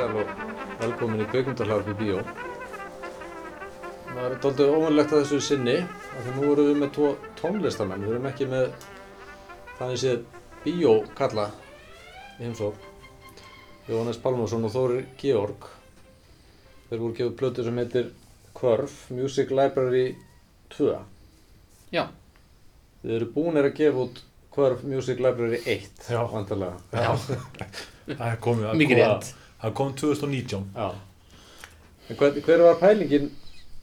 sæl og velkomin í kveikmyndarhlaðarpi Bíó. Það er doldið óvanlegt að þessu sinni, af því nú erum við með tvo tónlistamenn. Við erum ekki með þannig séð Bíó-kalla í heimsók. Jóhannes Pálmarsson og Þórir Georg. Þeir voru gefið plötu sem heitir Kvörf, Music Library 2. Já, Þið eru búinir að gefa út Kvörf Music Library 1, Já. vantarlega. Já, það er komið, það mikið kom- rétt. Það kom 2019. Já. Hver, hver var pælingin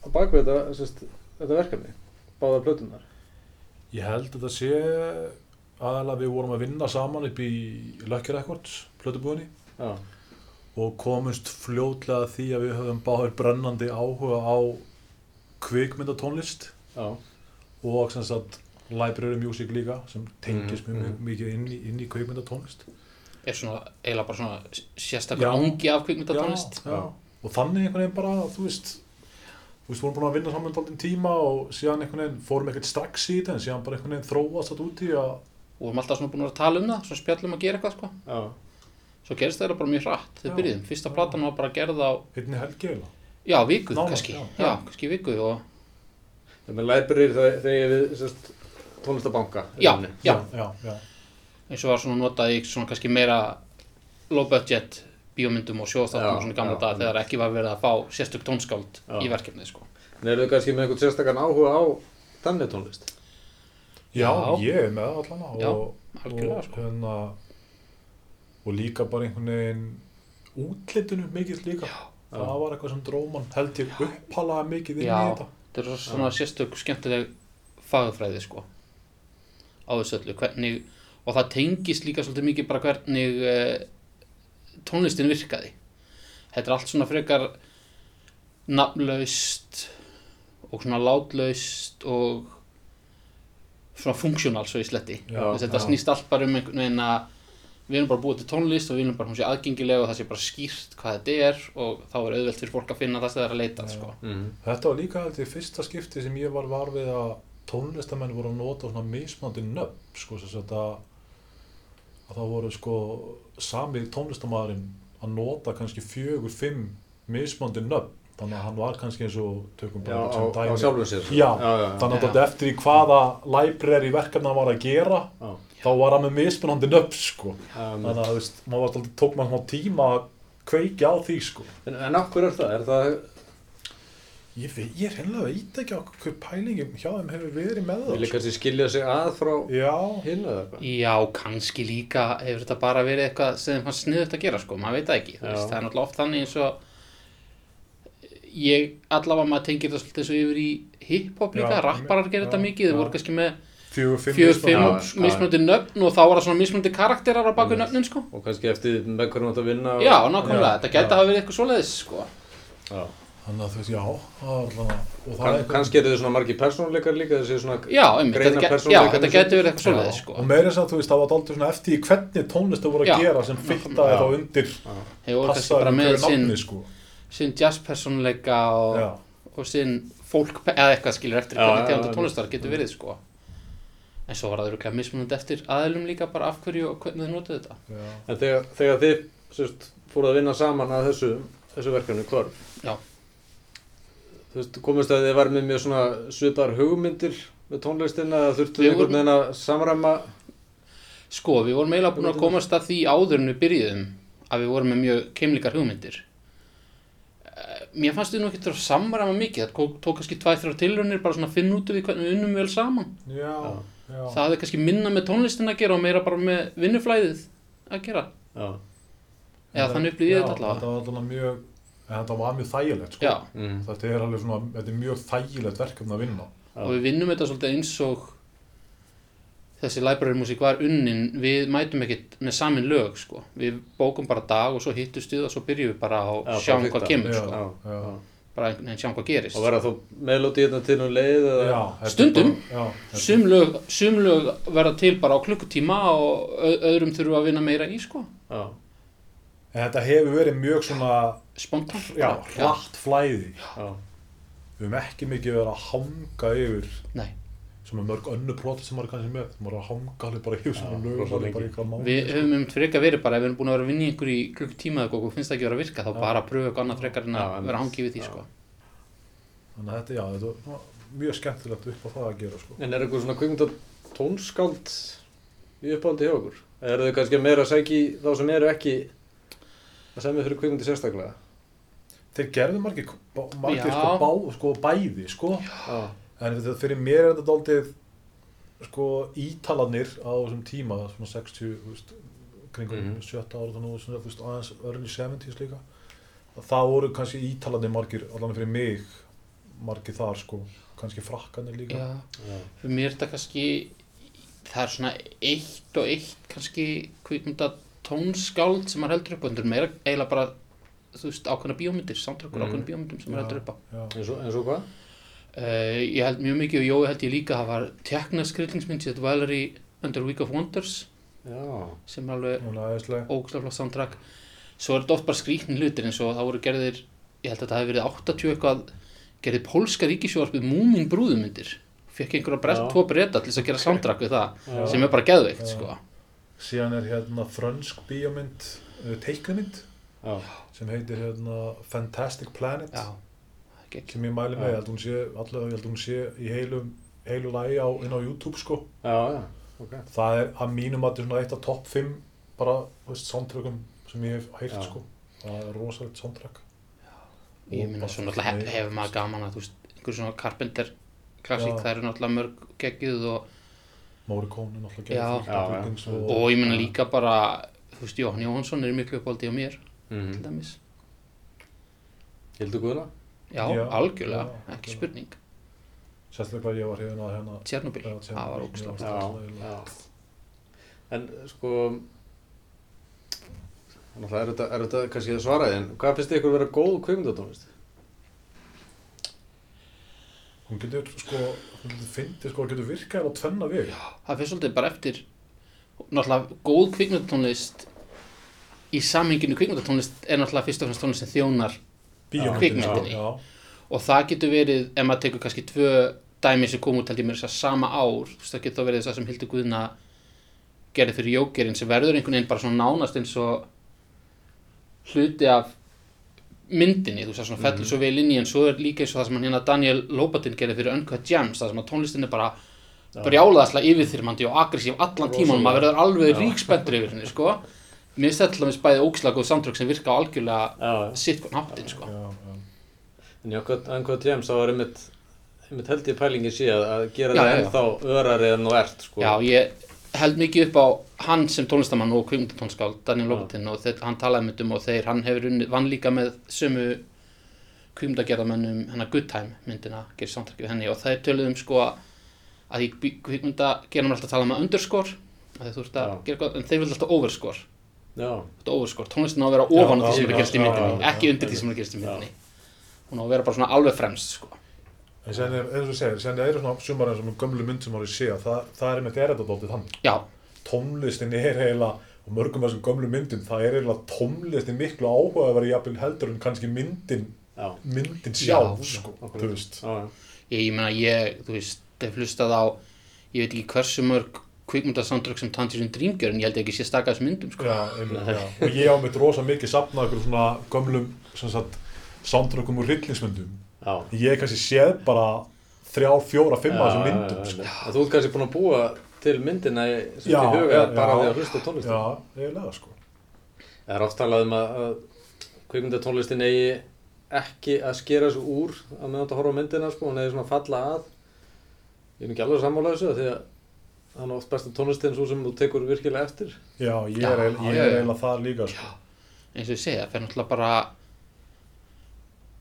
á bakvið þetta, þetta verkefni? Báða plötunar? Ég held að það sé aðalega við vorum að vinna saman upp í Lucky Records, plötubúðinni Já. og komumst fljótlega því að við höfum báðir brennandi áhuga á kvikmyndatónlist og sem sagt library music líka sem tengist Mhm, mjög mhm. mikið inn í, inn í kvikmyndatónlist. Er svona, eiginlega bara svona sérstaklega ángi af kvikmyndatónlist. Og þannig einhvern veginn bara, þú veist, þú veist, vorum búin að vinna saman daldinn tíma og síðan einhvern veginn fórum ekkert strax í þetta en síðan bara einhvern veginn þróast þetta út í að, Og við erum alltaf svona búin að tala um það, svona spjallum að gera eitthvað, sko. Já. Svo gerist það bara mjög hratt, þegar byrjuðum. Fyrsta platan var bara gerð á, einni helgi eiginlega. já, viku, Nánast, kannski. já. Já, kannski viku og, Það með library þegar þegar við tónlistabanka. Já, já, já. Eins og var svona notað í svona kannski meira low budget bíómyndum og sjóðstáttum Já, og svona gamla já. daga þegar ekki var verið að fá sérstök tónskáld Já. í verkefnið, sko. En eru þið kannski með einhvern sérstakann áhuga á þannig tónlist? Já, Já. ég er með allan og, Já, og, algjörlega, sko. hérna, og líka bara einhvern veginn útlitinu mikið líka. Já. Það var eitthvað sem dróman held ég upphalaða mikið inn Já. í þetta. Þetta er svona sérstök skemmtileg fagfræði sko á þessu öllu hvernig, og það tengist líka svolítið mikið bara hvernig uh, tónlistin virkaði þetta er allt svona frekar nafnlaust og svona látlaust og svona funksjónal svo í sletti Já, Þess, þetta já. snýst allt bara um einhvern veginn að við erum bara búið til tónlist og við erum bara hún sé aðgengilega og það sé bara skýrt hvað þetta er og þá er auðvelt fyrir fólk að finna það sem það er að leita að, sko. Mm. Þetta var líka ég fyrsta skipti sem ég var var við að tónlistamenn voru að nota svona mismunandi nöfn, sko, sem sagt að, að það voru sko sami tónlistamæðurinn að nota kannski fjögur, fimm mismunandi nöfn, þannig að hann var kannski eins og tökum Já, bara á, sem á dæmi. sjálfum sér. Já, já, já. þannig að Já. þetta eftir í hvaða library verkefna hann var að gera, Já. þá var hann með mismunandi nöfn, sko. Um, Þannig að, þú veist, maður tók maður tíma að kveikja á því, sko. en, en hverju er það? Er það Ég, veit, ég reynilega veit ekki á hver pælingum hjá þeim hefur verið með það, vilja kannski skilja sig að frá hinu eða eitthvað? Já, kannski líka hefur þetta bara verið eitthvað sem hann sniðut að gera sko, maður veit það ekki þú veist, það er náttúrulega oft þannig eins og ég allavega maður tengir það svolítið svo yfir í hip-hop líka, rapparar gerir þetta mikið, þeir voru kannski með fjögur, fimm fjögur, mismunandi- nöfn og þá var það svona mismunandi karakterar á baku nöfnin sko. Og kannski eftir með hverjum átt að vinna og... Já, nákvæmlega, Já, þetta gæti já. hafa verið eitthvað svoleiðis sko. Já. Þannig að þú veist, já, það og Kann, er eitthvað- kannski eru þið svona margir persónuleikar líka þessi svona Já, einmitt, greina ge- já, þetta gæti verið eitthvað svoleiðis sko. Og meira þess að þú veist, það var aldrei svona eftir í hvernig tónlist þú voru að gera sem fittaði Já. þá undir passaði bara með einhverju sinn, nafni, sko. sinn jazzpersónuleika og, Já, og sinn fólk, eða eitthvað skilur eftir hvernig já, tegunda já. tónlistar getur verið sko. En svo var það öruglega mismunandi eftir aðlum líka bara af hverju og hvernig þið notuðu þetta. Já, En þegar, þegar þið sérst, fóruð að vinna saman að þessu, þessu verkefni, hvar? Þú veist, komist að þið var með mjög svona svipar hugmyndir með tónlistina eða þurftu þið einhvern vorum- veginn að samræma? Sko, við vorum eiginlega búin að komast að því áður en við byrjuðum að við vorum með mjög keimlíkar hugmyndir. Eh, mér fannst við nú ekki að samræma mikið. Það tók, tók kannski tvæ, þrjár tilraunir bara svona að finna út af því hvernig við unnum vel saman. Já, já. það hafði kannski minna með tónlistin að gera og meira bara með vinnuflæðið að gera. Já. eða þannig upplýði ég þetta allavega En þetta var mjög þægilegt, sko. Já, Mm. Þetta er alveg svona, þetta er mjög þægilegt verkefni að vinna. Já. og við vinnum þetta svolítið eins og þessi library músík var unnin við mætum ekkert með samin lög sko. við bókum bara dag og svo hittust við og svo byrjum við bara Já, að bara sjáum fikta. hvað kemur Já. sko. Já. Já. Já. bara einhvern veginn sjáum hvað gerist Og verða þú melódi hérna til og leið eða? Já, þetta er Stundum. Já, sum lög, sum lög verða til bara á klukkutíma og öðrum þurfum að vinna meira í sko. En þetta hefur verið mjög svona, spontant já, hratt flæði. Já. Við höfum ekki mikið verið að hanga yfir Nei. sem er mörg önnu próti sem maður er kannski með maður er að hanga alveg bara lengi. eitthvað mánuð Við sko. höfum um frekar verið bara ef við erum búin að vera að vinna einhver í klukkutíma eða eitthvað og finnst það ekki vera að virka þá Já. bara að pröfa eitthvað annað frekar en að vera að hangi við því sko. þannig að þetta, já, þetta er svona mjög skemmtilegt upp á það að gera sko. En er eitthvað svona kvikmynda tónskáld í uppáldi hjá okkur? Þá sem semja fyrir kvikmyndi sérstaklega? þeir gerðu margir, margir sko, bá, sko, bæði sko. Já. en þetta, fyrir mér er þetta dálítið sko, ítalanir á þessum tíma svona 60, þú veist, kringum Mhm. 70 ára þannig, svona, veist, aðeins early 70s líka það voru kannski ítalanir margir, allan fyrir mig margir þar sko, kannski frakkanir líka Já, Já. fyrir mér er þetta kannski það er svona eitt og eitt kannski kvikmynda tónskáld sem maður heldur upp á, þetta er meira eiginlega bara þú veist, ákveðna bíómyndir, samtrökkur Mhm. ákveðna bíómyndum sem maður heldur upp á Eins og, hvað? uh, Ég held mjög mikið og Jói held ég líka það var tekna skrýtlingsmynd sem þetta Valerie Under Week of Wonders Já. sem er alveg flott soundtrack svo er þetta oft bara skrýtni hlutir eins og það voru gerðir ég held að þetta hefði verið 80 eitthvað gerðið pólska ríkisjóðarpið Múmin brúðumyndir fekk einhverja brest, Já. tvo breyta til þess að gera soundtrack við það Já. sem er bara geðveikt sko. Síðan er hérna frönsk bíómynd uh, teiknumynd Já. sem heitir hérna Fantastic Planet Já, sem ég mæli með, ég held hún sé allavega, ég held hún sé í heilum heilu lagi á, inn á YouTube sko Já, já. Ok. það er að mínum að þetta er svona eitt af topp 5 bara, þú veist, soundtrackum sem ég hef Já. sko það er rosalegt soundtrack ég minna bara svo náttúrulega hef, nei, hefur maður gaman að þú veist, einhver svona Carpenter klassík, það eru náttúrulega mörg geggjuð og, Náttúrulega Já. gerði Já, já. Buildings Og- og ég minna líka bara þú veist, Jóhann Jóhansson er miklu uppáldi á mér til Mm. dæmis Hildur Guðna? Já, Já, algjörlega, já, ekki algjörlega. spurning sérstaklega ég var hérna hérna Tjernobyl, Já, það var já. Já, já. En sko, þannig að það er þetta, kannski að svara en hvað finnst þið ykkur að vera góð kvikmyndatónlist? Hún getur sko, hún getur fyndið sko, getur virkað á tvenna veg það fyrir svolítið bara eftir. Náttúrulega góð kvikmyndatónlist í samhenginu kvikmyndatónlist er náttúrulega fyrst og fremst tónlist sem þjónar já, og það getur verið, ef maður tekur kannski tvö dæmi sem kom út held ég mér þess að sama ár þú veist, það getur þá verið það sem Hildur Guðna gerði fyrir jókerinn sem verður einhvern veginn bara svona nánast eins og hluti af myndinni, þú veist það fellur Mhm. svo vel inn í en svo er líka eins og það sem hann hérna Daniel Lopatin gerði fyrir Uncut Gems, það sem að tónlistin er bara brjálaðslega yfirþyrmandi og aggressív allan tíman, maður verður alveg Já. ríkspenntur yfir henni, sko mér þetta til dæmis bæði ógislega góð samtrök sem virka á algjörlega Já, já. sitt hvern háttin, sko já, já. En okkur, einhvað James, þá var einmitt, einmitt held ég pælingi sé að, gera Já, það já, já. ennþá örari en þú ert, sko. Já, ég held mikið upp á hann sem tónlistamann og kvikmyndatónskáld, Daniel. Lopatin og þeir, hann talaði með um og þeir, hann hefur unnið, vann líka með sömu kvikmyndagerðamennum hennar Good Time myndina, gerir samtrækki við henni og þeir töluðum sko að- í kvikmyndagerðum er alltaf tala um að þeir, þú veist að Já. gera gott, en þeir vil alltaf þetta overscore, tónlistin á að vera ofan á því sem er að gerast í myndinni, ekki undir því sem er að gerast í myndinni hún á að vera bara svona alveg fremst sko. En sen er, eins og þú segir, sen eru svona sumar eins og með gömlu mynd sem í sé það, það er einmitt er þetta dótið þannig Já, tónlistin er eiginlega og mörgum af þessum gömlu myndum það er eiginlega tónlistin miklu áhugaverði jafnvel heldur en kannski myndin já, myndin Já, sjálf já, sko, akkurat. þú veist já, já. ég, ég meina ég, þú veist, hef hlustað á ég veit ekki hversu mörg kvikmyndasamtrök sem Tangerine Dream gjör en ég held ekki sé stakka þessum myndum sko. já, einmitt, já. og ég á mitt rosa mikið sapnað ykkur svona gömlum sem sagt soundtrackum úr hryllingsmyndum já. Ég hef kannski séð bara þrjá, fjóra, fimm af þessum myndum sko. Þú ert kannski búin að búa til myndina í- Já, til huga já, bara já. því að hlusta tónlistin. já, eiginlega sko Það er oft talað um að, að kvikmyndatónlistin eigi ekki að skera sig úr að meðan þetta horfa myndina, sko, hún eigi svona að falla að. Ég er ekki alveg sammála þessu því að það er oft besta tónlistin svo sem þú tekur virkilega eftir. já, ég er eiginlega- ég er það líka sko. eins og ég segja, það fer náttúrulega bara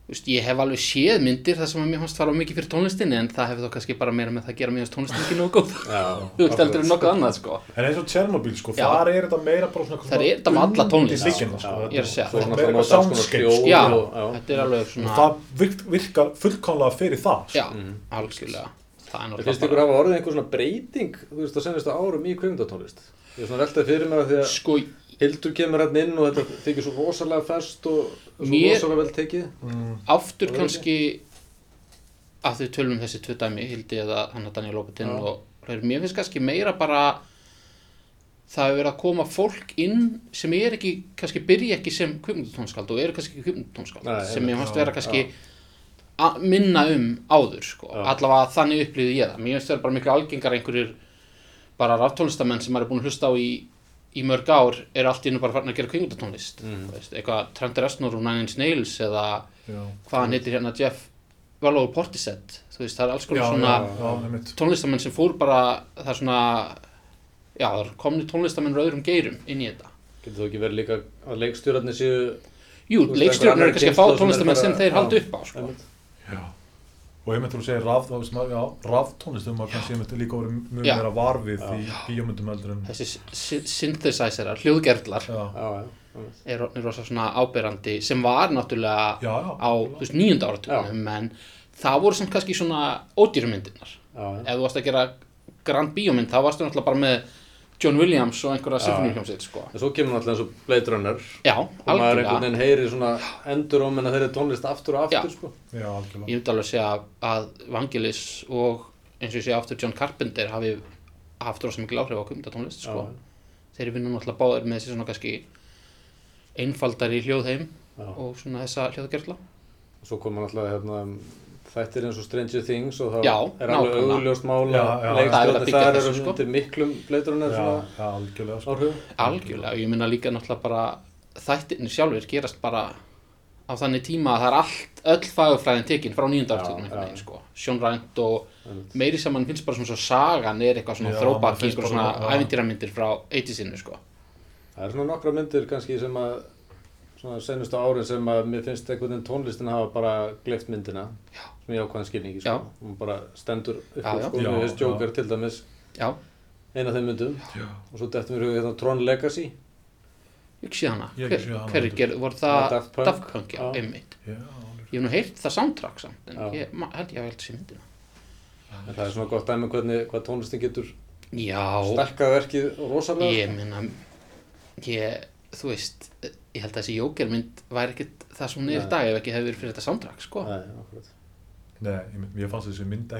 veist, ég hef alveg séð myndir þar sem að mér fannst fara mikið fyrir tónlistinni en það hefur þá kannski bara meira með það að gera mér fannst tónlistin ekki nógu góð Já, þú veist, heldur en nokkuð annað sko en eins og Tjernobyl sko, Já. þar er þetta meira bara svona Þar er þetta með alla tónlist. sko. Ég er að segja náttúrulega meira konar soundscape, sko. já, og- já. þetta er alveg svona það virk, virkar fullkomlega fyrir það sko. já, Mm. algjörlega það er Það finnst ykkur að hafa orðið einhver svona breyting, þú veist, á sennistu árum í kvikmyndatónlist? Ég Hildur kemur hérna inn og þetta þykir svo rosalega fest og svo Mér- rosalega vel tekið. mm. aftur Það kannski að þau tölum um þessi tvö dæmi, Hildi eða hann að Daniel Lopetin Já. og fleiri. mér finnst kannski meira bara það hefur verið að koma fólk inn sem er ekki, kannski byrja ekki sem kvipmyndutónskald og eru kannski ekki kvipmyndutónskald sem mér fannst já, vera kannski að minna um áður sko. Já. allavega þannig upplýði ég það mér finnst vera bara miklu algengar einhverjir bara ráftónlistamenn sem maður er búin að hlusta á í, í mörg ár er allt í einu bara farin að gera kvipmyndutónlist Mhm. mm. eitthvað Trent Reznor og Nine Inch Nails eða Já. hvað hann heitir hérna Jeff Wallow Portishead þú veist það er alls konar svona já, já, einmitt. tónlistamenn sem fór bara það er svona já það er komni tónlistamenn úr öðrum geirum inn í þetta Getur þú ekki verið líka að leikstjórarnir séu jú, einhver eru kannski að fá er tónlistamenn sem þeir haldi upp á sko. Já. Og ég myndi að segja raf, þá veist maður, já, raftónlist, þegar maður kannski ég myndi líka verið mjög Já. meira varfið í bíómyndum heldur en, þessi sy- synthesizerar, hljóðgerðlar er, er rosa svona áberandi sem var náttúrulega já, já, á þú nýjunda áratugunum en það voru samt kannski svona já. ef þú varst að gera grand bíómynd þá varstu náttúrulega bara með John Williams og einhverja Já. symfóníuhljómsveit sko. En svo kemur náttúrulega eins og Blade Runner já, og maður einhvern veginn heyri svona endur um en þeirri tónlist aftur og aftur Já. sko. já, ég myndi alveg að segja að Vangelis og eins og ég segja aftur John Carpenter hafi haft rosa mikil áhrif á kumdatónlist sko. þeir vinna náttúrulega báðir með þessi svona kannski einfaldari hljóðheim og svona þessa hljóðgerðla Svo koma náttúrulega hérna, þættir eins og Stranger Things og þá Já, er alveg augljóst mála Já, já, já. Það er verið að leikstjórnir byggja þar eru sko. undir miklum Já, svona já, algjörlega, sko. ég minna líka náttúrulega bara þættirnir sjálfur gerast bara á þannig tíma að það er allt öll fagufræðin tekin frá nýjunda veginn sko Sjón Rænt og meiri sem mann finnst bara svona svo sagan er eitthvað svona Já, þróbak mann í finnst einhver bara- svona ævintýramyndir frá 80-sinu sko Það er svona nokkra myndir kannski sem að svona senustu árin sem að mér finnst einhvern veginn tónlistin hafa bara gleift myndina já. sem ég ákvæðan skilningi sko. hún bara stendur upp Já, já. sko, mér finnst já. Joker til dæmis já, eina af þeim myndum Já. og svo dettum við hérna Tron Legacy ég sé hana Ég hver, sé hana, hver er veitu. gerð, voru það Daft Punk. Daft Punk, já, Já. einmitt ég hef nú heyrt það soundtrack samt en ég held ég að held sér myndina en það er svona gott dæmi um hvernig hvað tónlistin getur já, stækkað verkið rosalega ég minna ég, þú veist ég held að þessi Joker-mynd væri ekkert það sem hún er í Nei. dag ef ekki hefur verið fyrir þetta soundtrack sko. Nei. Nei, ég, mér fannst þessi mynd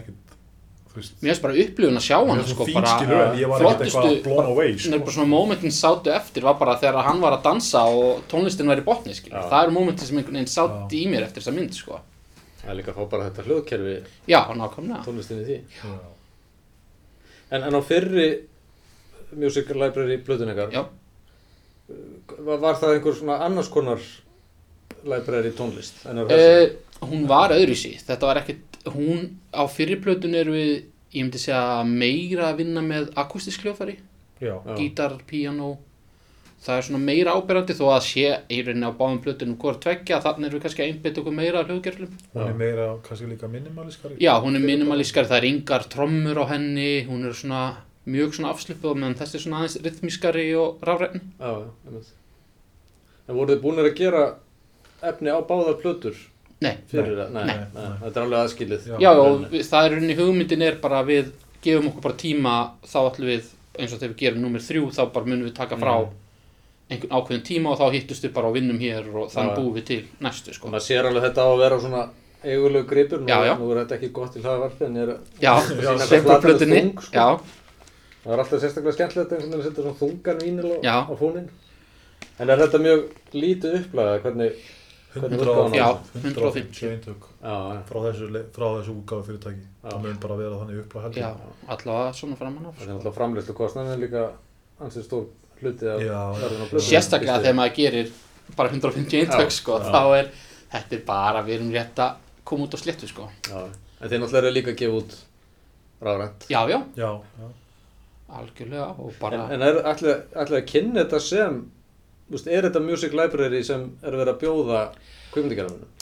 veist, mér finnst bara upplifun að sjá finnst sko, fín bara, ég flottustu- eitthvað blown away, Nei, bara sko. svona momentin sátu eftir var bara þegar hann var að dansa og tónlistin var í botni. Já. það eru momentin sem einhvern veginn sátt Já. í mér eftir þessa mynd sko. það er líka að fá bara þetta hljóðkerfi já, nákvæmlega tónlistin í því Já. en, en á fyrri Music Library blöðun ykkar já, var, var það einhver svona annars konar library tónlist en á þessu? uh, hún var öðruvísi. Þetta var ekkert, hún á fyrirplötun er við, ég myndi segja meira að vinna með akustisk hljófari gítar, piano það er svona meira áberandi þó að sé í rauninni á báðum plötunum hvort tveggja þannig erum við kannski að einbytta okkur meira af hljóðgerlum Hún er meira, kannski líka minimaliskari. já, hún er minimalískari, það er yngar trommur á henni, hún er svona mjög svona afslöpuð meðan þessi er svona aðeins rytmískari og rafrætni Já, já, einmitt. En voruð þið búinir að gera efni á báðar plötur nei, fyrir það? Nei, Nei. nei, þetta er alveg aðskilið. Já. já, og það er í rauninni hugmyndin er bara að við gefum okkur bara tíma þá ætlum við, eins og þegar við gerum nummer þrjú þá bara munum við taka frá Mm. einhvern ákveðin tíma og þá hittust við bara og vinnum hér og þannig búum við til næstu sko. Og maður sér alveg þetta á að vera svona eigulegu gripur. Nú, Já, já. Nú er þetta ekki gott í hlaðavarpi en ég er að já, sýna hvað er þung, sko. já, það er alltaf sérstaklega skemmtilegt einhvern veginn að setja svona þungan vínil á, á fónin. En er þetta mjög lítið upplagað? Hvernig, hvernig 100 virkar Já, það? 150 eintök frá þessu, þessu útgáfu fyrirtæki. Það mun bara vera þannig upplag heldur. já, allavega svona framan af Það er náttúrulega framleyslu kostnæðin en líka ansið stór hluti af Já. verðinu á plötunni. sérstaklega þegar maður gerir bara 150 eintök sko, já. þá er þetta er bara, við erum rétt að koma út á sléttu sko. Já, en þeir náttúrulega eru líka að gefa út rafrænt. já, já, Já, já. Algjörlega og En, bara, en er allir, allir að kynna þetta sem, veist, er þetta music library sem er verið að bjóða kvimdigerðunum?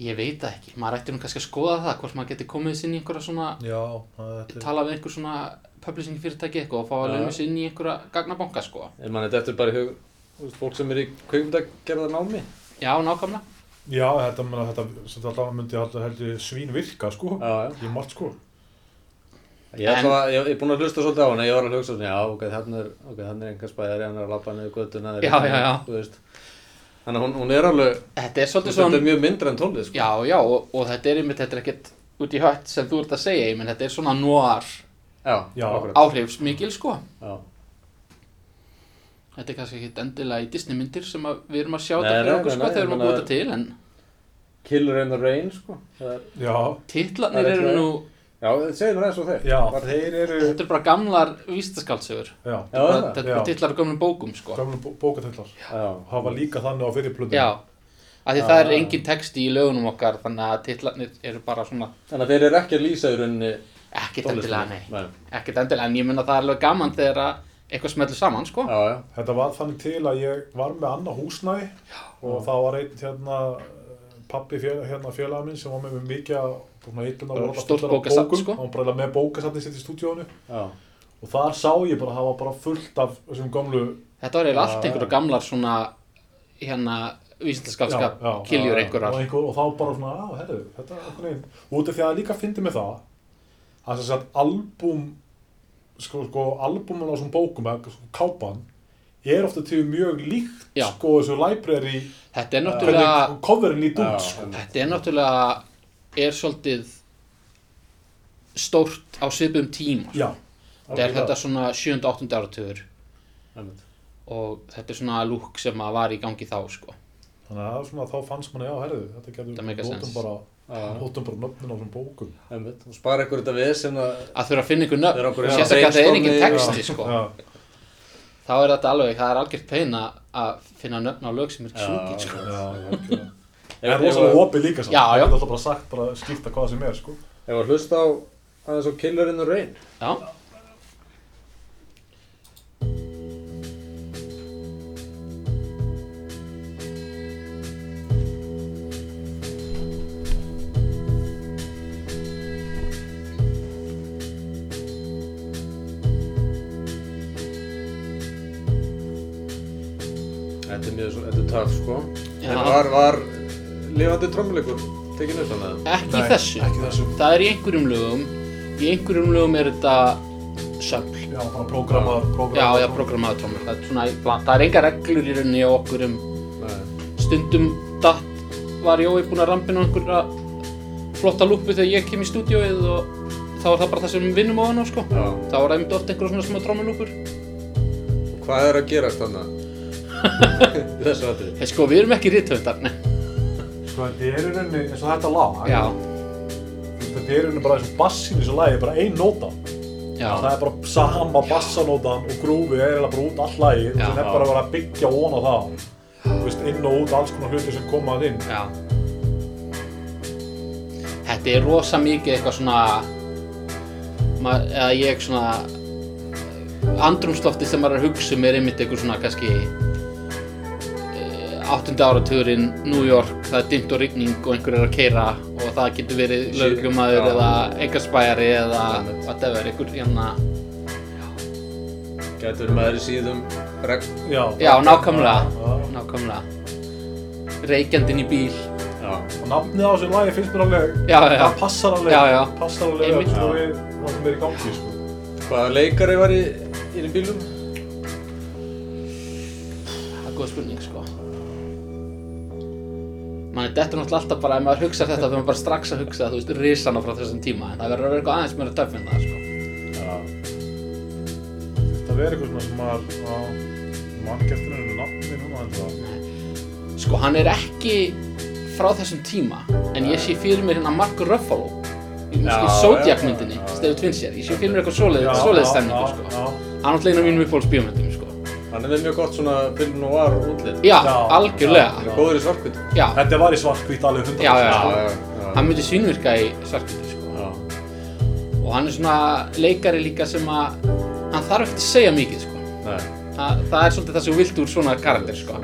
ég veit ekki maður ætti nú kannski að skoða það, hvort maður geti komið sér inn í einhverja svona, Já, það er tala við einhver svona publishing fyrirtæki eitthvað og fá að lögum sér inn í einhverja gagnabanka sko. Er mann þetta eftir bara í hug, veist, fólk sem er í kvimdagerðar námi? já, nákvæmlega Já, þetta, þetta, þetta alltaf myndi alltaf heldur svín virka, sko. Já, já. Í margt, sko. Ég, er búinn að hlusta svolítið á hana, ég var að hugsa svona, já, ok, þannig er, ok, þannig er einhvers bæðari, hann er að labba niður göttuna, Já, já, já. þú veist. Þannig að hún, hún er alveg, þetta er svolítið þetta svona er mjög myndra en tónlist, sko. Já, já, og, og þetta er einmitt, þetta er ekkert út í hött sem þú ert að segja, ég menn þetta er svona noir áhrifsmikil sko. Já. Þetta er kannski ekki endilega í Disney myndir sem að við erum að sjá þetta fyrir okkur sko þegar við erum að þetta til en Killer in the Rain, sko. Það er, Já, er eru nú, já, segir mér eins og þeir. já, Var- þeir eru, þetta er bara gamlar það. Þetta er Já. titlar á gamlum bókum sko. gamlu bó- bókatillar. Já. Það var líka þannig á fyrir plötu. Já, af því Já, það er já. engin texti í lögunum okkar þannig að titlarnir eru bara svona Þannig að þeir eru ekki að lýsa í rauninni ekkert endilega, nei, Nei. ekkert endilega en ég mun að það er alveg gaman þegar að eitthvað smellur saman sko. Já, já. Þetta var þannig til að ég var með annað húsnæði og það var einn hérna pappi fél, hérna félaga minn sem var með mig mikið að svona Stórt bókum. sko. Hann bara með bókasafni sitt í stúdíónu og þar sá ég bara að það var bara fullt af þessum gamlu Þetta var eiginlega allt já. gamlar svona hérna já, kiljur einhverjar og, einhver, og þá bara svona, á, herru, þetta er einhvern veginn og út af því að líka fyndi með það að þess að albúm sko, sko, albúmun á þessum bókum eða sko, kápan er ofta til mjög líkt Já. sko þessu library Þetta er náttúrulega hvernig coverin Já, út sko. Þetta er náttúrulega er svolítið stórt á svipum tíma Já, Þetta er þetta svona 7. og 8. áratugur Einmitt. og þetta er svona lúk sem að var í gangi þá sko. Þannig að það er svona, þá fannst manni, já, herru, þetta notum sense. bara, notum bara nöfnin á þessum bókum. Einmitt. Og spara ykkur þetta við sem að að þurfa að finna ykkur nöfn sérstaklega að það er engin texti sko. Já, þá er þetta alveg, það er algjört pein að- finna nöfn á lög sem er ekki sungið sko. já. Ef- En ef- rosalega opið líka samt. Já, já. Það er alltaf bara sagt, bara skipta hvað sem er, sko. Ef að hlusta á aðeins á Killer in the Rain Já, Er mjög svo, þetta er töff sko Já. En var, var lifandi trommuleikur tekinn upp þannig ekki Nei, þessu Ekki þessu. það er í einhverjum lögum í einhverjum lögum er þetta söfl Já, bara prógramar, Já, prógramar. já, programmaður trómur. Það er svona, í bland- það er enga reglur í rauninni á okkur um Nei. stundum datt var Jói búinn að rampina á einhverja flotta lúpu þegar ég kem í stúdíóið og þá var það bara það sem við vinnum á hann á sko. Já. Þá var það einmitt oft einhverja svona smá trómulúpur. Og hvað er að gerast þannig þessu aðrið? Hei sko, við erum ekki rithöndar, nei. Sko, þetta er í rauninni eins og þetta lag. Já, Þetta er í rauninni bara eins og bassin í þessu lagi, bara ein nóta. já, Það er bara sama bassanótan og grúfið er eiginlega bara út all lagi. Já. Það er bara að vera að byggja von á það. Þú veist, inn og út alls konar hluti sem koma að inn. já. Þetta er rosa mikið eitthvað svona, ma- eða ég svona, andrumslofti sem maður er að hugsa um er einmitt eitthvað svona kannski áttundi áratugurinn, New York, það er dimmt og rigning og einhver er að keira og það getur verið já. eða engarspæjari eða whatever, einhver hérna, Gætur maður í síðum regn Já, já, nákvæmlega, Já. nákvæmlega, reykjandinn í bíl, Já, Og nafnið á þessu lagi finnst mér alveg, já, já, það passar alveg, Já, já. passar alveg Einmitt. öll við sem er í gangi, sko. hvaða leikari var í, í bílum? það er góð spurning, sko. Þetta er náttúrulega alltaf bara, ef maður hugsa þetta, þá er maður bara strax að hugsa, þú veist, risana frá þessum tíma, en það verður að vera eitthvað aðeins meira töff en það, sko. Já, Það verður eitthvað sem maður, mann geftur henni nafnið núna en það. Sko, hann er ekki frá þessum tíma, en ég sé fyrir mér hérna Mark Ruffalo í, í Já, Zodiac myndinni, já. Stefu Twinssér, ég sé fyrir mér eitthvað svoleið, Já, svoleið já, stemningu, já, sko. Hann er alltaf einu af mínum uppáhalds bíómyndum, sko. hann er með mjög gott svona film noir útlit Já, Já, algjörlega, Hann er góður í svartkvítu já, Þetta var í svartkvít alveg 100%. Já, já, já, hann myndi svínvirka í svarkvöldu, sko. já. Og hann er svona leikari líka sem að, hann þarf ekkert að segja mikið, sko. Nei, Það, það er svolítið það sem vilt úr svona karakter, sko.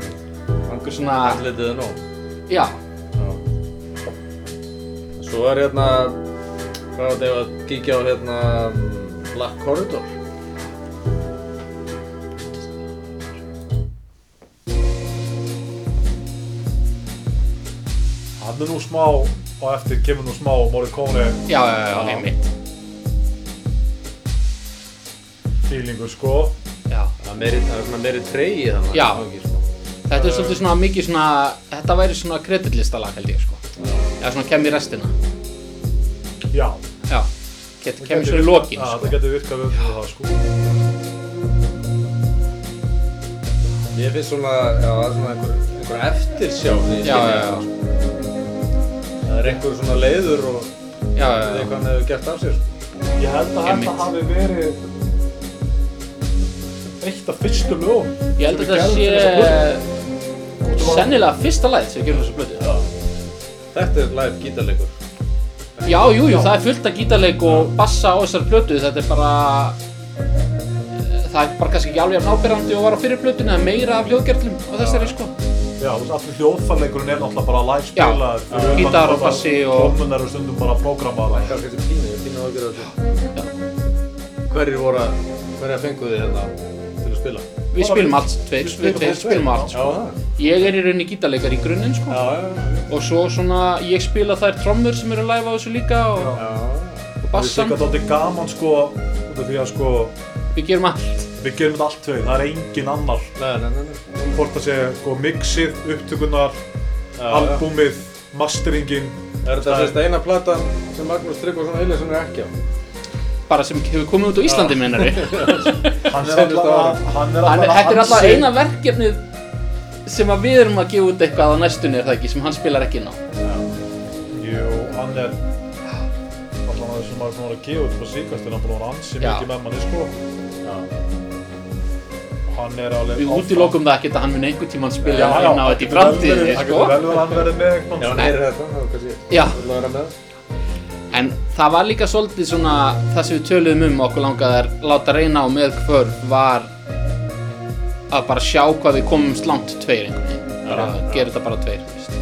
Einhver svona, andlitið er nóg já, Já. Svo er hérna, hvað var þetta að kíkja á hérna Black Corridor Er nú smá, og eftir kemur nú smá Morricone já, já, já, Já. einmitt. feelingur, sko. Já. Það er meiri, það svona meiri treyji þannig Já. sko. Þetta er svolítið svona mikið svona, þetta væri svona kreditlistalag held ég sko. Eða svona kem í restina. Já. Já, get, kemur svo í lokin Já, sko. það getur virkað við það, sko. Ég finnst svona, já, það er svona einhver, einhver eftirsjá í Já, skynja, já, já. sko. Það er einhver svona leiður og Já, já, eitthvað hann hefur gert af sér. sko. Ég held að þetta hafi verið eitt af fyrstu lögum. Ég held að þetta sé sennilega fyrsta lagið sem við gerum þessu blödu. Þetta er live gítarleikur. Já, jú, jú, það er fullt af gítarleik og bassa á þessari plötu, þetta er bara það er bara kannski ekki alveg jafn ábyrrandi og var á fyrir plötunni eða meira af hljóðgerlum á þessari sko Já, þú veist, allir hljóðfærleikurinn er náttúrulega bara live Já, spilaður. gítar og bassi og- Trómunar eru stundum bara prógramaðar. Kannski þessi pínu, ég pínu ágjör þessu. Hverjir voru að, hverja fenguð þið hérna til að spila? Við spilum allt tveir, Við tveir spilum allt Já, sko. Ég er í rauninni gítarleikar í grunninn sko Já, já, já. og svo svona, ég spila þær trommur sem eru live á þessu líka og, Já, og Það bassan, er þetta gaman sko, út af því að sko, við gerum allt við gerum þetta allt tveir, það er engin annar. Hvort það sé sko mixið, upptökunar, Já, já. albúmið, masteringin. Er þetta sérst eina platan sem Magnús Tryggvason Eilesson er ekki á? bara sem hefur komið út á Íslandi meinar við Hann er alltaf, hann er Hann, alltaf þetta er alltaf eina verkefnið sem að við erum að gefa út eitthvað á næstunni er það ekki, sem hann spilar ekki inn á Jú, hann er maður er búin að gefa út á síkast en hann er búin að vera ansi mikið með manni sko. Já. Er Við útilokum það ekki að hann mun einhvern tímann spila Já, inn á þetta í framtíðinni Það sko. getur vel verið að hann verði með eitthvað. Já, hann heyrir þetta, þá kannski Já. vil vera með. En það var líka svolítið svona það sem við töluðum um okkur langaði að láta reyna á með hvörf var að bara sjá hvað við komumst langt tveir einhvern veginn bara Já, já. gera þetta bara tveir þú veist.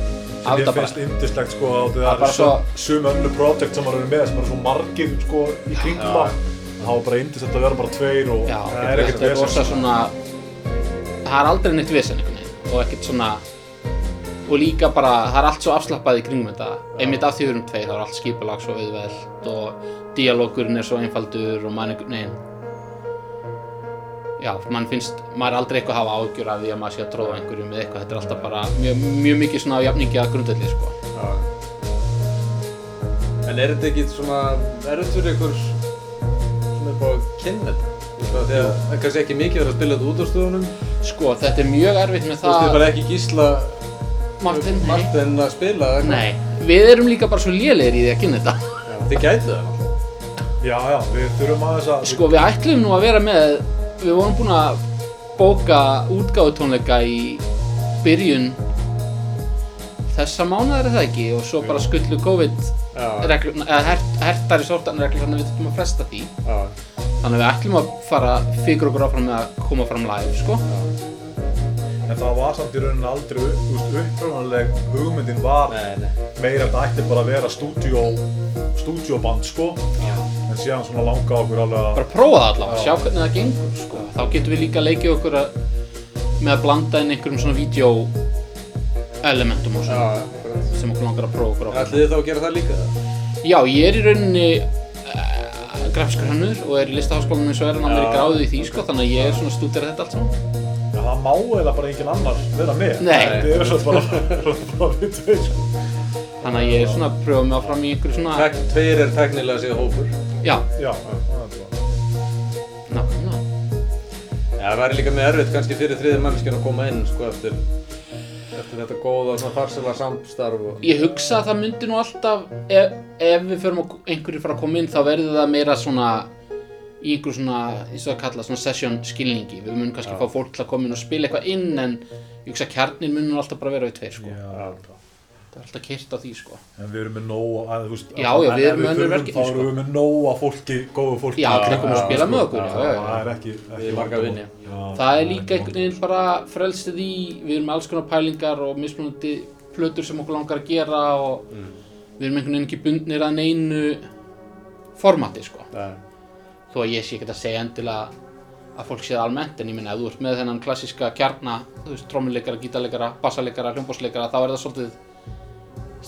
Hafa Mér þetta finnst yndislegt sko að það eru svo- sum önnu projekt sem maður eru með sem eru svo margir sko í kringum Já. það. Það var bara yndislegt að vera bara tveir og það er ekkert er vesen, það er aldrei neitt vesen og ekkert svona og líka bara, það er allt svo afslappað í kringum þetta einmitt af því við erum tveir, þá er allt skipulag svo auðvelt og dialógurinn er svo einfaldur og mann veginn já, mann finnst maður er aldrei eitthvað að hafa ágjör af því að maður sé að tróða einhverjum með eitthvað, þetta er alltaf bara mjög, mjög mikið svona á jafningi að grundvelli sko. Já. En er þetta ekki svona, er þetta fyrir ykkur svona á að kynna þetta? Að það er kannski ekki mikið að spila þetta út á stöðunum. sko, þetta er mjög erfitt með Þú veist, þið það bara ekki gísla Martin, nei. Martin að spila eða eitthvað. nei, við erum líka bara svo lélegir í því að kynna þetta Já, þið gætu það. Já, já, við þurfum aðeins að... Sko við ætlum nú að vera með Við vorum búin að bóka útgáfutónleika í byrjun þessa mánuðar er það ekki og svo bara skullu COVID Já, reglum, eða hert, hertari að við þurfum að fresta því já, þannig að við ætlum að fara fyrir okkur áfram með að koma fram live sko En það var samt í rauninni aldrei þú veist, upprunaleg hugmyndin var nei, nei. meira að þetta ætti bara að vera stúdíó, stúdíóband sko. Já. En síðan svona langa okkur alveg að... bara prófa það allavega, Já. sjá hvernig það gengur sko. þá getum við líka leikið okkur að, með að blanda inn einhverjum svona vídeo elementum og Já, svona akkurat. sem okkur langar að prófa okkur áfram Ætlið þið þá að gera það líka það? Já, ég er í rauninni grafiskur hannur og er í listaháskólanum eins og er hann að mér Já. í gráðu í því sko, þannig að ég er svona stúdera þetta allt saman. Já, það má eða bara engin annar vera með. Nei. Þetta er svo bara, bara við tveir sko. Þannig að ég er svona að pröfa mig áfram í einhverju svona, Tek, tveir er teknilega séð hópur. já, Já, það er bara... ná, ná. Já, það væri líka með erfitt kannski fyrir þriði mannskjörn að koma inn, sko, eftir þetta góða, svona farsela samstarf og... Ég hugsa að það myndi nú alltaf, ef, ef við förum að einhverju fara að koma inn, þá verður það meira svona í einhverju svona, eins og að kalla, svona session skilningi. Við munum kannski Já. fá fólk til að koma inn og spila eitthvað inn, en ég hugsa að kjarnin munum alltaf bara vera við tveir, sko. Já. Það er alltaf kyrt á því, sko. En við erum með nóg að, veist... Já, já, við erum þurfum, verkefni, Þá sko. erum við með nóg að fólki, góðu fólki. Já, til að spila með okkur. Það er ekki... ekki Við Það er líka einhvern veginn bara frelstið í, við erum með alls konar pælingar og mismunandi plötur sem okkur langar að gera og Mm. við erum einhvern veginn ekki bundnir að neinu formati sko. Það Þó að ég sé ekki að segja endilega að fólk sé það almennt en ég minna ef þú ert með þennan klassíska kjarna, þú veist, trommuleikara, gítarleikara, bassaleikara, hljómbósleikara, þá er það svolítið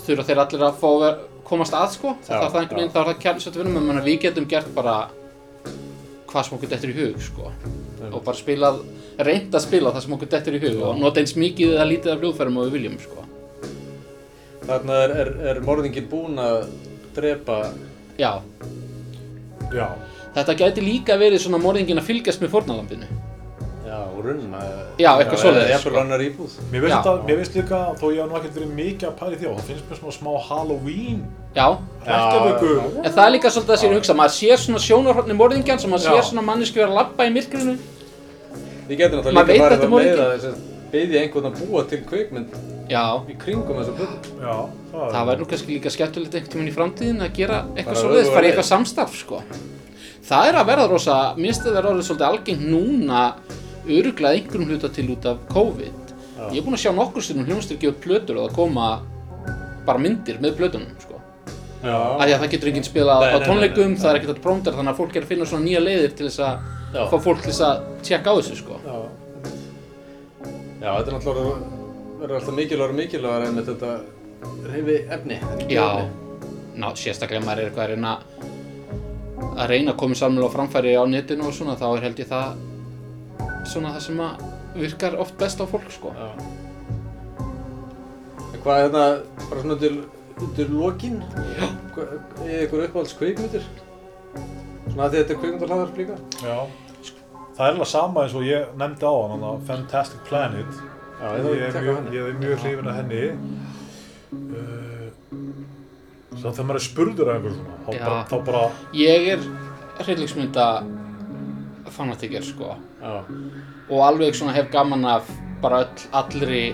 þurfa þeir allir að fá að komast að sko, þá Já, er það einhvern veginn, já. þá er það kjarnisvægt vinnum, en við getum gert bara hvað sem okkur dettur í hug sko og bara spilað, reynd að spila það sem okkur dettur í hug og nota eins mikið eða lítið af hljóðfærum og við viljum sko. Þarna er, er, er morðingin búinn að drepa Já, Já, þetta gæti líka verið svona morðingin að fylgjast með fórnalampinu. Já, og runna. Já, eitthvað svoleiðis, Ég er rannar íbúð. mér finnst, Já. þetta, mér finnst líka, þó ég hef nú ekkert verið mikið að pæli því á, það finnst mér svona smá Halloween Já, Reykjavíku en það er líka svolítið að sér að hugsa, maður sér svona sjónarhóttni morðingjan sem maður sér svona mannesku vera að labba í myrkrinu. Við getum Maður náttúrulega líka farið að byggja einhvern að búa til kvikmynd Já, í kringum þessu plötu. Já, það, það væri nú kannski líka skemmtilegt einhvern tímann í framtíðin að öruglega einhverjum hluta til út af COVID. Já. Ég er búinn að sjá nokkur stundum hljómsdur gefa plötur og það koma bara myndir með plötunum, sko. Af því að það getur enginn spilað Nei, á nei, nei, tónleikum, nei. það er ekkert að próndar, þannig að fólk er að finna svona nýja leiðir til þess að fá fólk til þess að tjekka á þessu, sko. Já. Já, þetta er náttúrulega verður alltaf mikilvægur og mikilvægur en þetta reyfi efni. Já, ná, sérstaklega maður er eitthvað að reyna að reyna að koma samlega á framfæri á netinu og svona, þá er held ég það svona það sem að virkar oft best á fólk, sko. Já. Hvað er þetta, bara svona undir, undir lokin? Já. Er ykkur uppáhalds kvikmyndir? Svona að því þetta er kvikmyndarhlaðarp líka? já Það er alveg sama eins og ég nefndi á hann, hann Fantastic Planet Já, ég Ég er að mjög, ég er mjög hrifin af henni uh, Svo þegar maður er spurður af einhverjum svona, þá Já. bara, þá bara Ég er hryllingsmynda fanatikir, sko. Já. og alveg svona hef gaman af bara öll, allri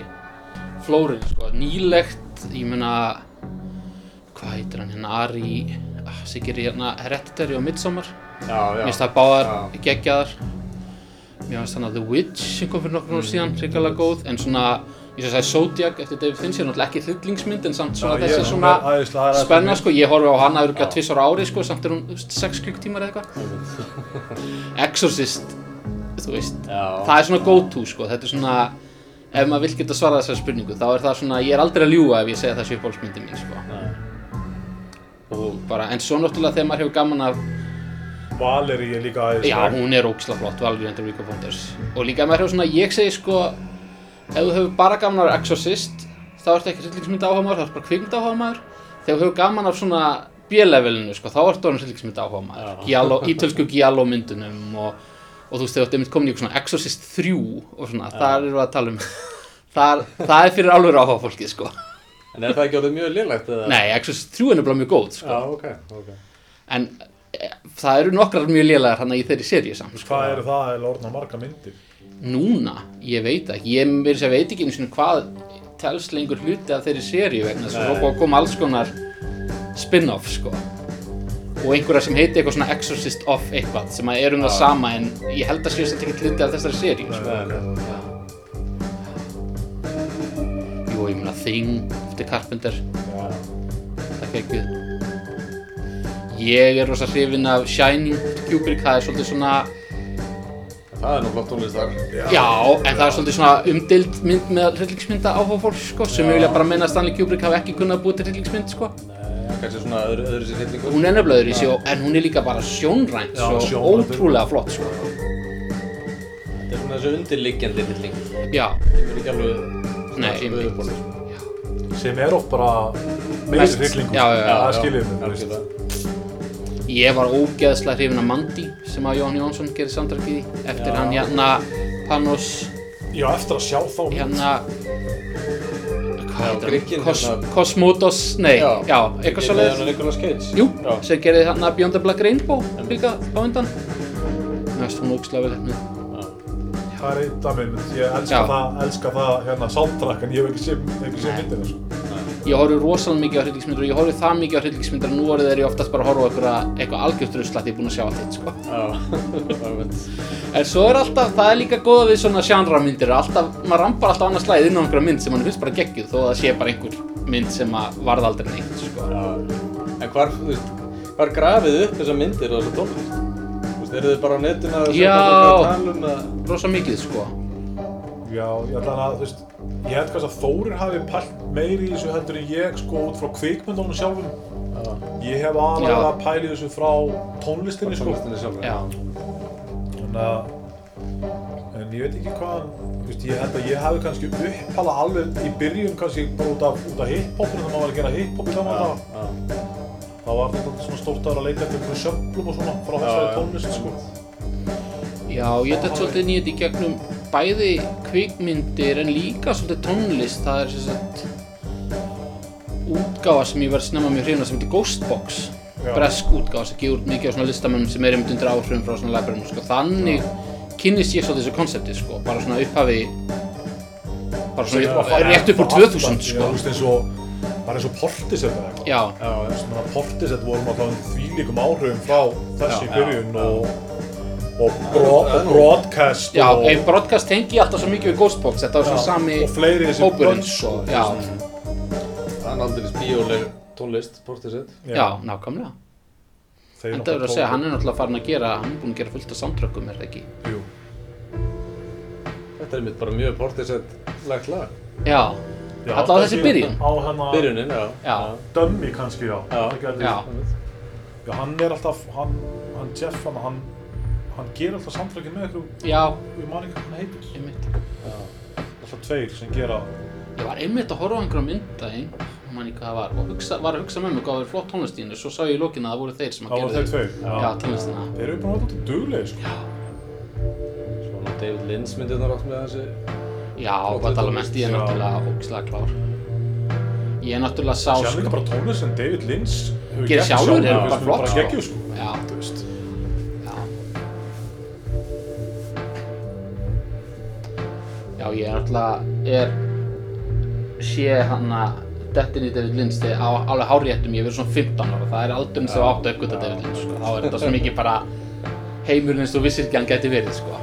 flórin sko. nýlegt, ég meina hvað heitir hann hérna Ari, ah, gerir hérna Hereditary og Midsommar, mér finnst það báðar geggjaðar mér finnst þannig að The Witch sem kom fyrir nokkur ára síðan, hrikalega góð en svona, ég svo að Zodiac eftir David Fincher, náttúrulega ekki hryllingsmynd en samt svona Já, þessi svona er er spenna sko, ég horfi á hana örgulega Já. tvissar ári sko, samt er hún þú veist, sex klukktímar eða eitthvað. Exorcist, þú veist. Já. það er svona go to sko, þetta er svona ef maður vill geta svarað þessari spurningu þá er það svona, ég er aldrei að ljúga ef ég segja það sé uppáhaldsmyndi mín sko. og bara, en svo náttúrulega þegar maður hefur gaman af Valeri er líka já, æðislega hún er ógislega flott, Valerie and the Week of Wonders. Og líka maður hefur svona, ég segi sko ef þú hefur bara gaman af Exorcist þá ertu ekki hryllingsmynd áhuga maður, þá ertu bara kvikmynd áhuga maður þegar þú hefur gaman af svona B-levelinu sko, þá ertu orðin hryllingsmynd áhuga maður Já. Giallo, ítölsku Giallo myndunum og, og þú veist, þegar þú einmitt komin í eitthvað svona Exorcist 3 og svona, þar erum við að tala um þar, það er fyrir alveg áhuga fólkið sko En er það ekki orðið mjög lélegt eða? Nei, Exorcist 3 er nefnilega mjög góð sko. Já, ok, ok. en e, það eru nokkrar mjög lélegar hann í þeirri samt sko. Hvað eru það eða orðna marga myndir? Núna, ég veit ekki, ég þess að veit ekki einu sinni hvað telst lengur hluti af þeirri seríu vegna þess að Nei. svo búið að koma alls konar spin-off sko. Og einhverja sem heiti eitthvað svona Exorcist of eitthvað sem að er um það sama en ég held að séu þetta ekki hluti af þessari seríu sko. Jú, ég meina Thing eftir Carpenter, það geggjuð Ég er rosa hrifinn af Shining Kubrick, það er svolítið svona Það er nú flott tónlist þar. Já, en það er svolítið svona umdild mynd með hryllingsmynda áhuga fólk sko, sem ég vilja bara meina að Stanley Kubrick hafi ekki kunnað að búið til hryllingsmynd sko. Nei, kannski svona öðru, öðru sér hittingur. Hún er nefnilega öðru í sig, og- en hún er líka bara sjónrænt Já, svo sjónrænt. ótrúlega flott sko. Þetta er svona þessu undirliggjandi hitting. Já, Það er ekki alveg Nei, einmitt. yfirborðið. Sem er oft bara meiri Mest- hryllingur Já, já, já. Það mig þú veist. algjörlega. Ég var ógeðslega hrifin af Mandy sem að Jón Jónsson gerir samdrakkið í eftir Já. hann hérna Panos Já, eftir að sjá þá mynd hérna Já, hvað heitir hann? Kos, hérna. Kosmodos, nei, já, eitthvað svo Með hann Nicolas Cage. Jú, Já. sem gerði hann að Beyond the Black Rainbow líka á undan Mér finnst hún ógeðslega vel hérna Það er eitt af minn, ég elska Já. það, elska það hérna soundtrack en ég hef ekki séð sé myndina sko. Ég horfi rosalega mikið á hryllingsmyndir og ég horfi það mikið á hryllingsmyndir að nú orðið er ég oftast bara að horfa á eitthvað, eitthvað algjört rusl að ég er búinn að sjá allt hitt sko. Já. En svo er alltaf, það er líka góða við svona sjanramyndir alltaf, maður rampar alltaf annars slæðið inn á einhverja mynd sem mann finnst bara geggjuð þó að það sé bara einhver mynd sem að varð aldrei neitt sko. Já. En hvar, þú veist, hvar grafið upp þessar myndir og þessar tónlist? Þú veist, eru þið bara á netinu að Já. að tala um það? Rosa mikið sko. Já, ég ætla að, þú veist, ég held kannski að Þórir hafi pælt meiri í þessu heldur en ég sko út frá kvikmyndunum sjálfum Já, Ég hef aðalega að pæli þessu frá tónlistinni sko tónlistinni sjálfur. Já. Þannig að, en ég veit ekki hvað, þú veist, ég held að ég hafi kannski upphala alveg í byrjun kannski bara út af, út af hip-hopinu þegar maður var að gera hip-hop í gamla Já, daga. Það var þetta svona stórt að leika eftir einhverjum sjöflum og svona frá þessari tónlist sko. Já, ég dætt svolítið nýtt í gegnum bæði kvikmyndir en líka svolítið tónlist. Það er sagt útgáfa sem ég verð snemma mjög hrifna sem heitir Ghostbox. Já. Bresk útgáfa sem gefur mikið á svona listamönnum sem er einmitt undir áhrifum frá svona læbrunum. Sko. Þannig kynnist ég svolítið þessu konsepti, sko. Bara svona upphafi, bara svona var- rétt upp úr alltaf- 2000, Já, sko. þú veist eins og, bara eins og Portisett eða eitthvað. Já, Já, já. Portisett vorum alltaf þvílíkum áhrifum frá þessi Já, byrjun já, og, og, bro, og broadcast já, og, ein broadcast tengi alltaf svo mikið við Ghostbox. Þetta var svona sami og fleiri þessi hópurinn, bönd, sko. Já, Það er aldrei bíóleg tónlist, Portisett. já, nákvæmlega. Þeir En það er að segja, hann er náttúrulega farin að gera, hann er búinn að gera fullt af samtrökkum, er það ekki? Jú. Þetta er mitt bara mjög Portisett-legt lag. Já, á þessi byrjun? Á hennar Byrjunin, já. Já. Dummy kannski, já. Já. Já. Já, hann er alltaf, hann, hann Jeff, hann, hann, gerir alltaf samtlækið með ykkur, já, ég man ekki hvað hann heitir. einmitt. Alltaf tveir sem gera, Ég var einmitt að horfa á einhverja myndaginn, mann ekki hvað það var, og hugsa, var að hugsa með mig hvað var flott tónlistínu, svo sá ég í lókinu að það voru þeir sem að það voru gera þeir tveir. Já, tónlistina. Þeir eru vera þetta duglega, sko. Svona David Lynch myndirnar átt með þessi. Já, Flott Badalamenti er Já. náttúrulega ógislega klár. Ég er náttúrulega sá, Sér líka bara tónlist sem David Lynch hefur gert sjálfur, Já, ég er náttúrulega, er, sé hann að dettin í David Lynch þegar á alveg háréttum, ég verið svona 15 ára, það er aldrei sem átt að uppgöta David Lynch, sko. Þá er þetta svo mikið bara heimurinn eins og vissir ekki hann gæti verið, sko.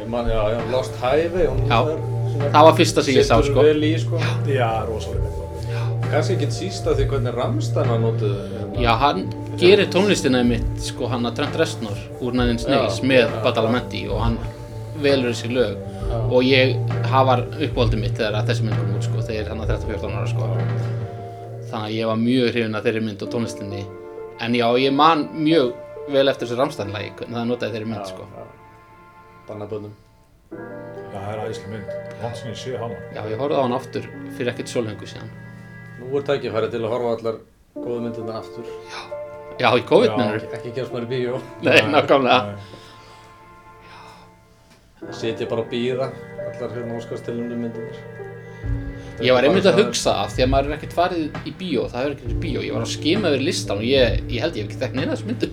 Ég man, já, já, Lost Highway. hún Já. er svona- Það var fyrsta sem ég sá, sko. vel í, sko. Já, rosalega mynd. Kannski ekki síst af því hvernig Rammstein var notuð. hérna. Já, hann gerir tónlistina mitt, sko, hann að Trent Reznor úr Nails Já, með já, Badalamenti og hann velur þessi lög Já. og ég hafar uppáldið mitt þegar að þessi mynd kom út, sko, þegar hann að 13-14 ára, sko. Þannig að ég var mjög hrifin að þeirri mynd og tónlistinni. En já, ég man mjög vel eftir þessu Rammstein-lagi, hvernig það notaði þeirri mynd, sko. Bannabönnum. Já, það er æsli mynd. Langt sem ég sé hana. Já, ég horfði á hann aftur fyrir ekkert sólhengu síðan. Nú er tækifæri til að horfa allar góðu myndirna aftur. Já, í COVID, Já. minnur. Ekki gefast mér í bíó. Nei, nákvæmlega. Nei. Sitja bara að býða allar hérna óskastilunum myndirnar. Ég var einmitt að hugsa af því að maður er ekkert farið í bíó, það hefur ekkert í bíó, ég var að skima yfir listan og ég, ég held ég hef ekki þekkt neina þessu myndum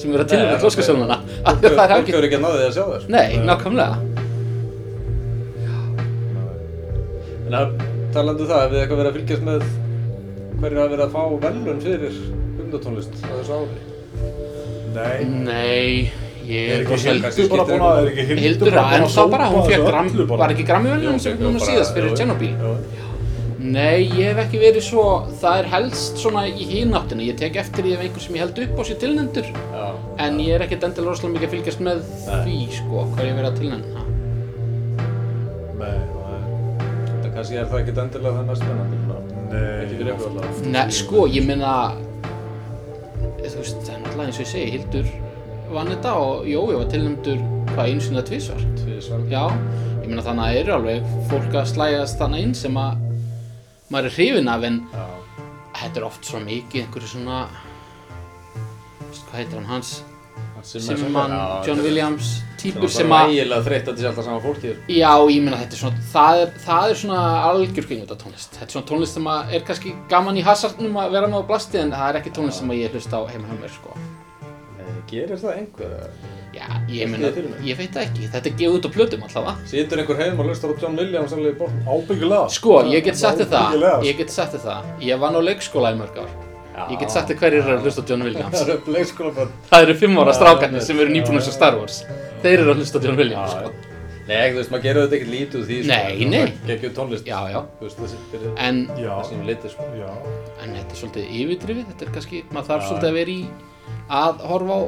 sem verið að klóskasölununa ok. af því að það er ekki, hefur ekki náðið að sjá þess. nei, nákvæmlega En talandi um það, hefur þið eitthvað verið að fylgjast með hverju hafa verið að fá velun fyrir hundatónlist á þessu ári? Nei. Nei, ég Er ekki Hildur bara búin að, ekki en að þá bara, hún fekk var ekki grammi velun sem núna síðast fyrir Tjernobyl. Nei, ég hef ekki verið svo, það er helst svona í hínáttina, ég tek eftir því ef einhver sem ég held upp á sér tilnendur Já. en ég er ekkert endilega rosalega mikið að fylgjast með því, sko, hvað ég verið að tilnenna Nei, nei. Það kannski er það ekkert endilega það mest spennandi. Ekki fyrir Nei. ykkur allavega. Nei, sko, ég meina þú veist, það er náttúrulega eins og ég segi Hildur vann þetta og Jói var tilnæmdur hvað einu sinni að tvisvar Tvisvar. Já, ég meina þannig að eru alveg fólk að slægast þannig inn sem að maður er hrifin af en Já. þetta er oft svo mikið einhverju svona hvað heitir hann hans Simman, John Williams típur sem Það að er ægilega þreytt að þetta sé alltaf sama fólkið. Já, ég meina þetta er svona, það er, það er svona algjör kringvölda tónlist. Þetta er svona tónlist sem að er kannski gaman í hasardnum að vera með á blasti en það er ekki tónlist sem að ég hlusta á heima hjá mér, sko. Gerir það einhver? Já, ég meina, ég veit það ekki, þetta er gefið út á plötum allavega. Situr einhver heim og hlustar á John Williams alveg í bótt? Ábyggilega. Sko, ég get sagt þér það, ég get sagt þér það, ég vann á leikskóla í mörg ár. Ég get sagt þér hverjir eru að hlusta á John Williams. Það eru leikskólabönn. Það eru fimm ára Já, strákarnir já, sem eru nýbúin að sjá Star Wars. Þeir eru að hlusta á John Williams, sko. Nei, þú veist, maður gerur þetta ekkert lítið úr því, sko. Nei, nei. Gekkið tónlist. Já, já, Þú veist, þessi, fyrir en, Já. það sem litið, sko. Já. en þetta er svolítið yfirdrifið, þetta er kannski, maður þarf Já. svolítið að vera í að horfa á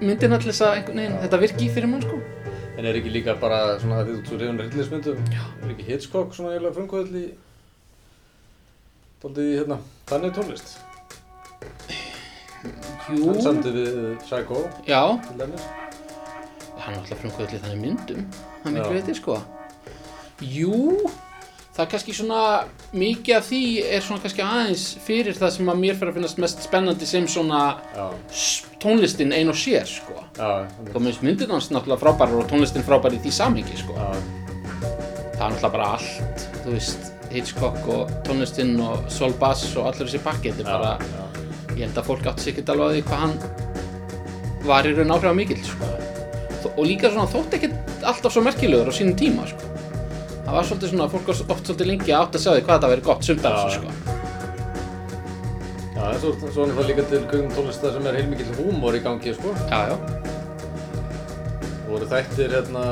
myndina til þess að einhvern veginn, þetta virki fyrir mann, sko. En er ekki líka bara svona að því þú svo reyðun rillismyndum, er ekki Hitchcock svona eiginlega frumkvöðl í, daldið í, hérna, þannig tónlist? Jú, Hann samtið við Psycho, já, til dæmis. hann er alltaf frumkvöðli þannig myndum, hann miklu veit ég sko. Jú, það er kannski svona mikið af því er svona kannski aðeins fyrir það sem að mér fyrir að finnast mest spennandi sem svona Já, tónlistin ein og sér sko. Þá minnst myndir hans náttúrulega frábærar og tónlistin frábær í því samhengi sko. Já, það er náttúrulega bara allt þú veist Hitchcock og tónlistin og Sol Bass og allur þessi pakki þetta er bara ég held að fólk átti sig ekki alveg á því hvað hann var í raun áhrif mikill sko. Og líka svona þótt ekki alltaf svo merkilegur á sínum tíma sko. Það var svolítið svona, fólk var oft svolítið lengi að átt að sjá því hvað það verið gott já. sko. já, en svo, svo er það líka til kveikmynd tónlista sem er heilmikill húmor í gangi, sko. já, já, Það voru þættir hérna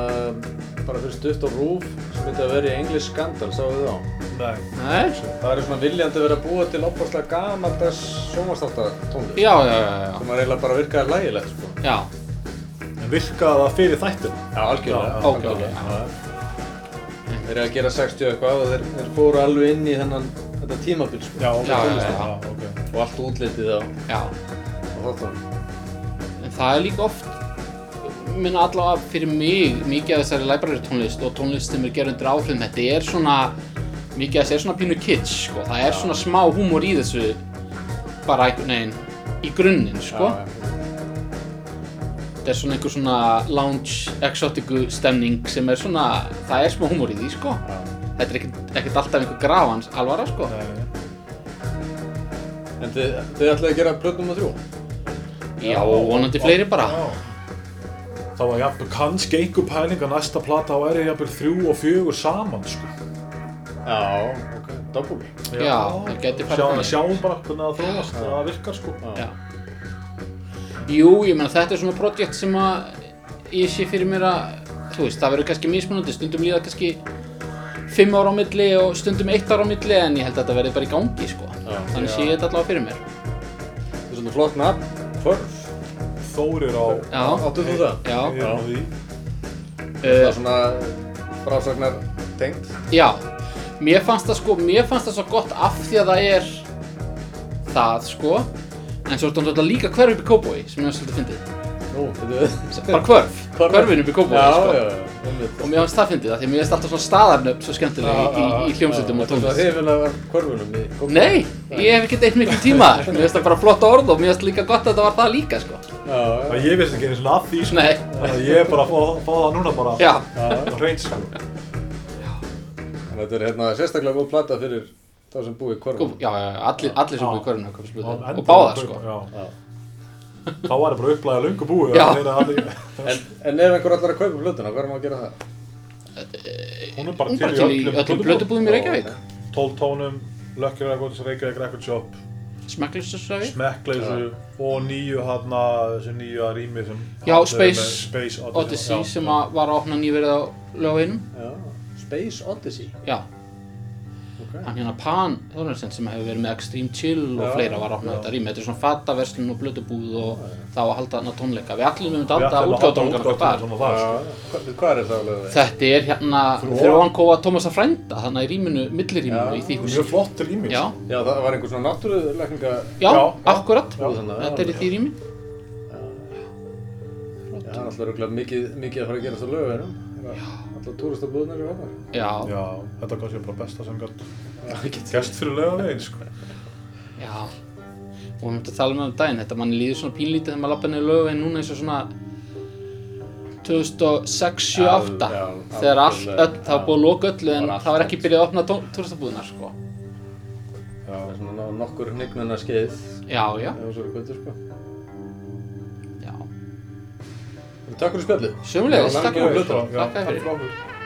bara fyrir stutt á rúf sem myndi að vera í English Scandal, sáu þið á? Nei. Nei. Það er svona viljandi að vera búa til opaslega gamaldags sjónvastáttartónlist já, já, já, já, sem að eiginlega bara virkaði lægilegt, sko. já. En virkaði það fyrir þættin? Já, algjörlega. Já, algjörlega. Já. Þeir eru að gera 60 eitthvað og þeir, þeir fóru alveg inn í þennan, þetta tímabil, sko. Já, ok. Já, já, já. ok. Og allt útlitið á, já. á þáttunum. en það er líka oft minna allavega fyrir mig mikið af þessari library tónlist og tónlist sem er gerð undir áhrifum þetta er svona mikið af þessi er svona pínu kitsch sko. það er svona smá húmor í þessu bara einhvern veginn í grunninn sko. Já, þetta er svona einhver svona lounge exotiku stemning sem er svona það er smá húmor í því sko. já. þetta er ekkert, ekkert alltaf einhver grafans alvara sko. Nei, nei. En þið, þið ætlaði að gera plöt nummer þrjú? já, og vonandi fleiri bara Já. Það var jafnvel kannski einhver pæling að næsta plata á er jafnvel þrjú og fjögur saman, sko. Já, ok, double. Já, það gæti farið Sjá, þannig. Sjáum bara hvernig það þróast, að það virkar, sko. Já. Jú, ég meina þetta er svona projekt sem að ég sé fyrir mér að, þú veist, það verður kannski mismunandi, stundum líða kannski fimm ára á milli og stundum eitt ára á milli en ég held að þetta verði bara í gangi, sko. Já. Þannig sé ég þetta allavega fyrir mér. Það er svona flott nafn, Förf. Þórir á... Já, Áttu þú það? já, Ég er á því. Það er svona frásagnar tengt. já. Mér fannst það sko, mér fannst það svo gott af því að það er það, sko. En svo er þetta náttúrulega líka hverf upp í Kópói, sem ég var svolítið fyndið. Bara hverf, Hverf. hverfin upp í Já, sko. já, já, einmitt. Og mér fannst það fyndið það, því að mér finnst alltaf svona staðarnöfn svo skemmtilega í, hljómsveitum og Það tónlist. hrifin af hverfunum í Kópavogi. Nei, ég hef ekki eitt miklu tíma. Mér finnst það bara flott orð og mér finnst líka gott að þetta var það líka, sko. Já, já. Það ég veist ekki eins og að því, sko. Að ég er bara að fá, það núna bara. sko. En Þetta er hérna sérstaklega góð plata fyrir þá sem búið í Góð- hverfunum. já, já, allir, allir sem Já. búið í köruna komið Og splutu. endaði Og báða, að sko. kaupa, Já. Já. Þá var það bara upplæðið búið. Að heyra allir- En, en ef einhver allar að kaupa plötuna, hvað er maður að gera það? Hún er bara Hún til bara í til í öllum öllum blödubúðum í Reykjavík. 12 tónum, Lucky Records, Reykjavík Record Shop, Smekklustusræfi. Smekkleysu og nýju hana, þessu nýju rými sem Já, Space Space Odyssey já, sem var að opna nýverið á lögveinum. Já, Space Odyssey. Já, Ok. hann hérna Pan Þornarsson sem hefur verið með Extreme Chill og fleira var að opna já. þetta rými. Þetta er svona fattaverslun og blödubúð og þá að halda þarna tónleika. Við allir þar. útgáfutónleikana þar, sko. Hvað, er alveg? Þetta er hérna Fyrir fyrir ofan- ofan kóa Tómasar frænda, þannig í rýminu, milliríminu Já. í því húsi. Mjög flott rými. Já. Já, það var einhver svona náttúrulækninga... já, Já, akkurat. Þetta er í því rými. Það er alltaf mikið, að fara að gera þetta lögum. Alltaf túristabúðunar eru opnar. Já, Já, þetta er kannski bara besta sem gætt gæst fyrir lögavegin, sko. já. Og við myndum að tala með um daginn, þetta manni líður svona pínlítið þegar maður lappa niður lögu en núna eins og svona 2006, 7, 8 Já, já, þegar allt, öll, það var búið að loka öllu en það var ekki byrjað að opna túristabúðunar sko. Já, Það er svona nokkur hnignuna skeið. Já, já, Takk fyrir spjallið. Sömulegis, Já, takk langt fyrir. og blöðra. já, Þakka takk fyrir. fyrir okkur.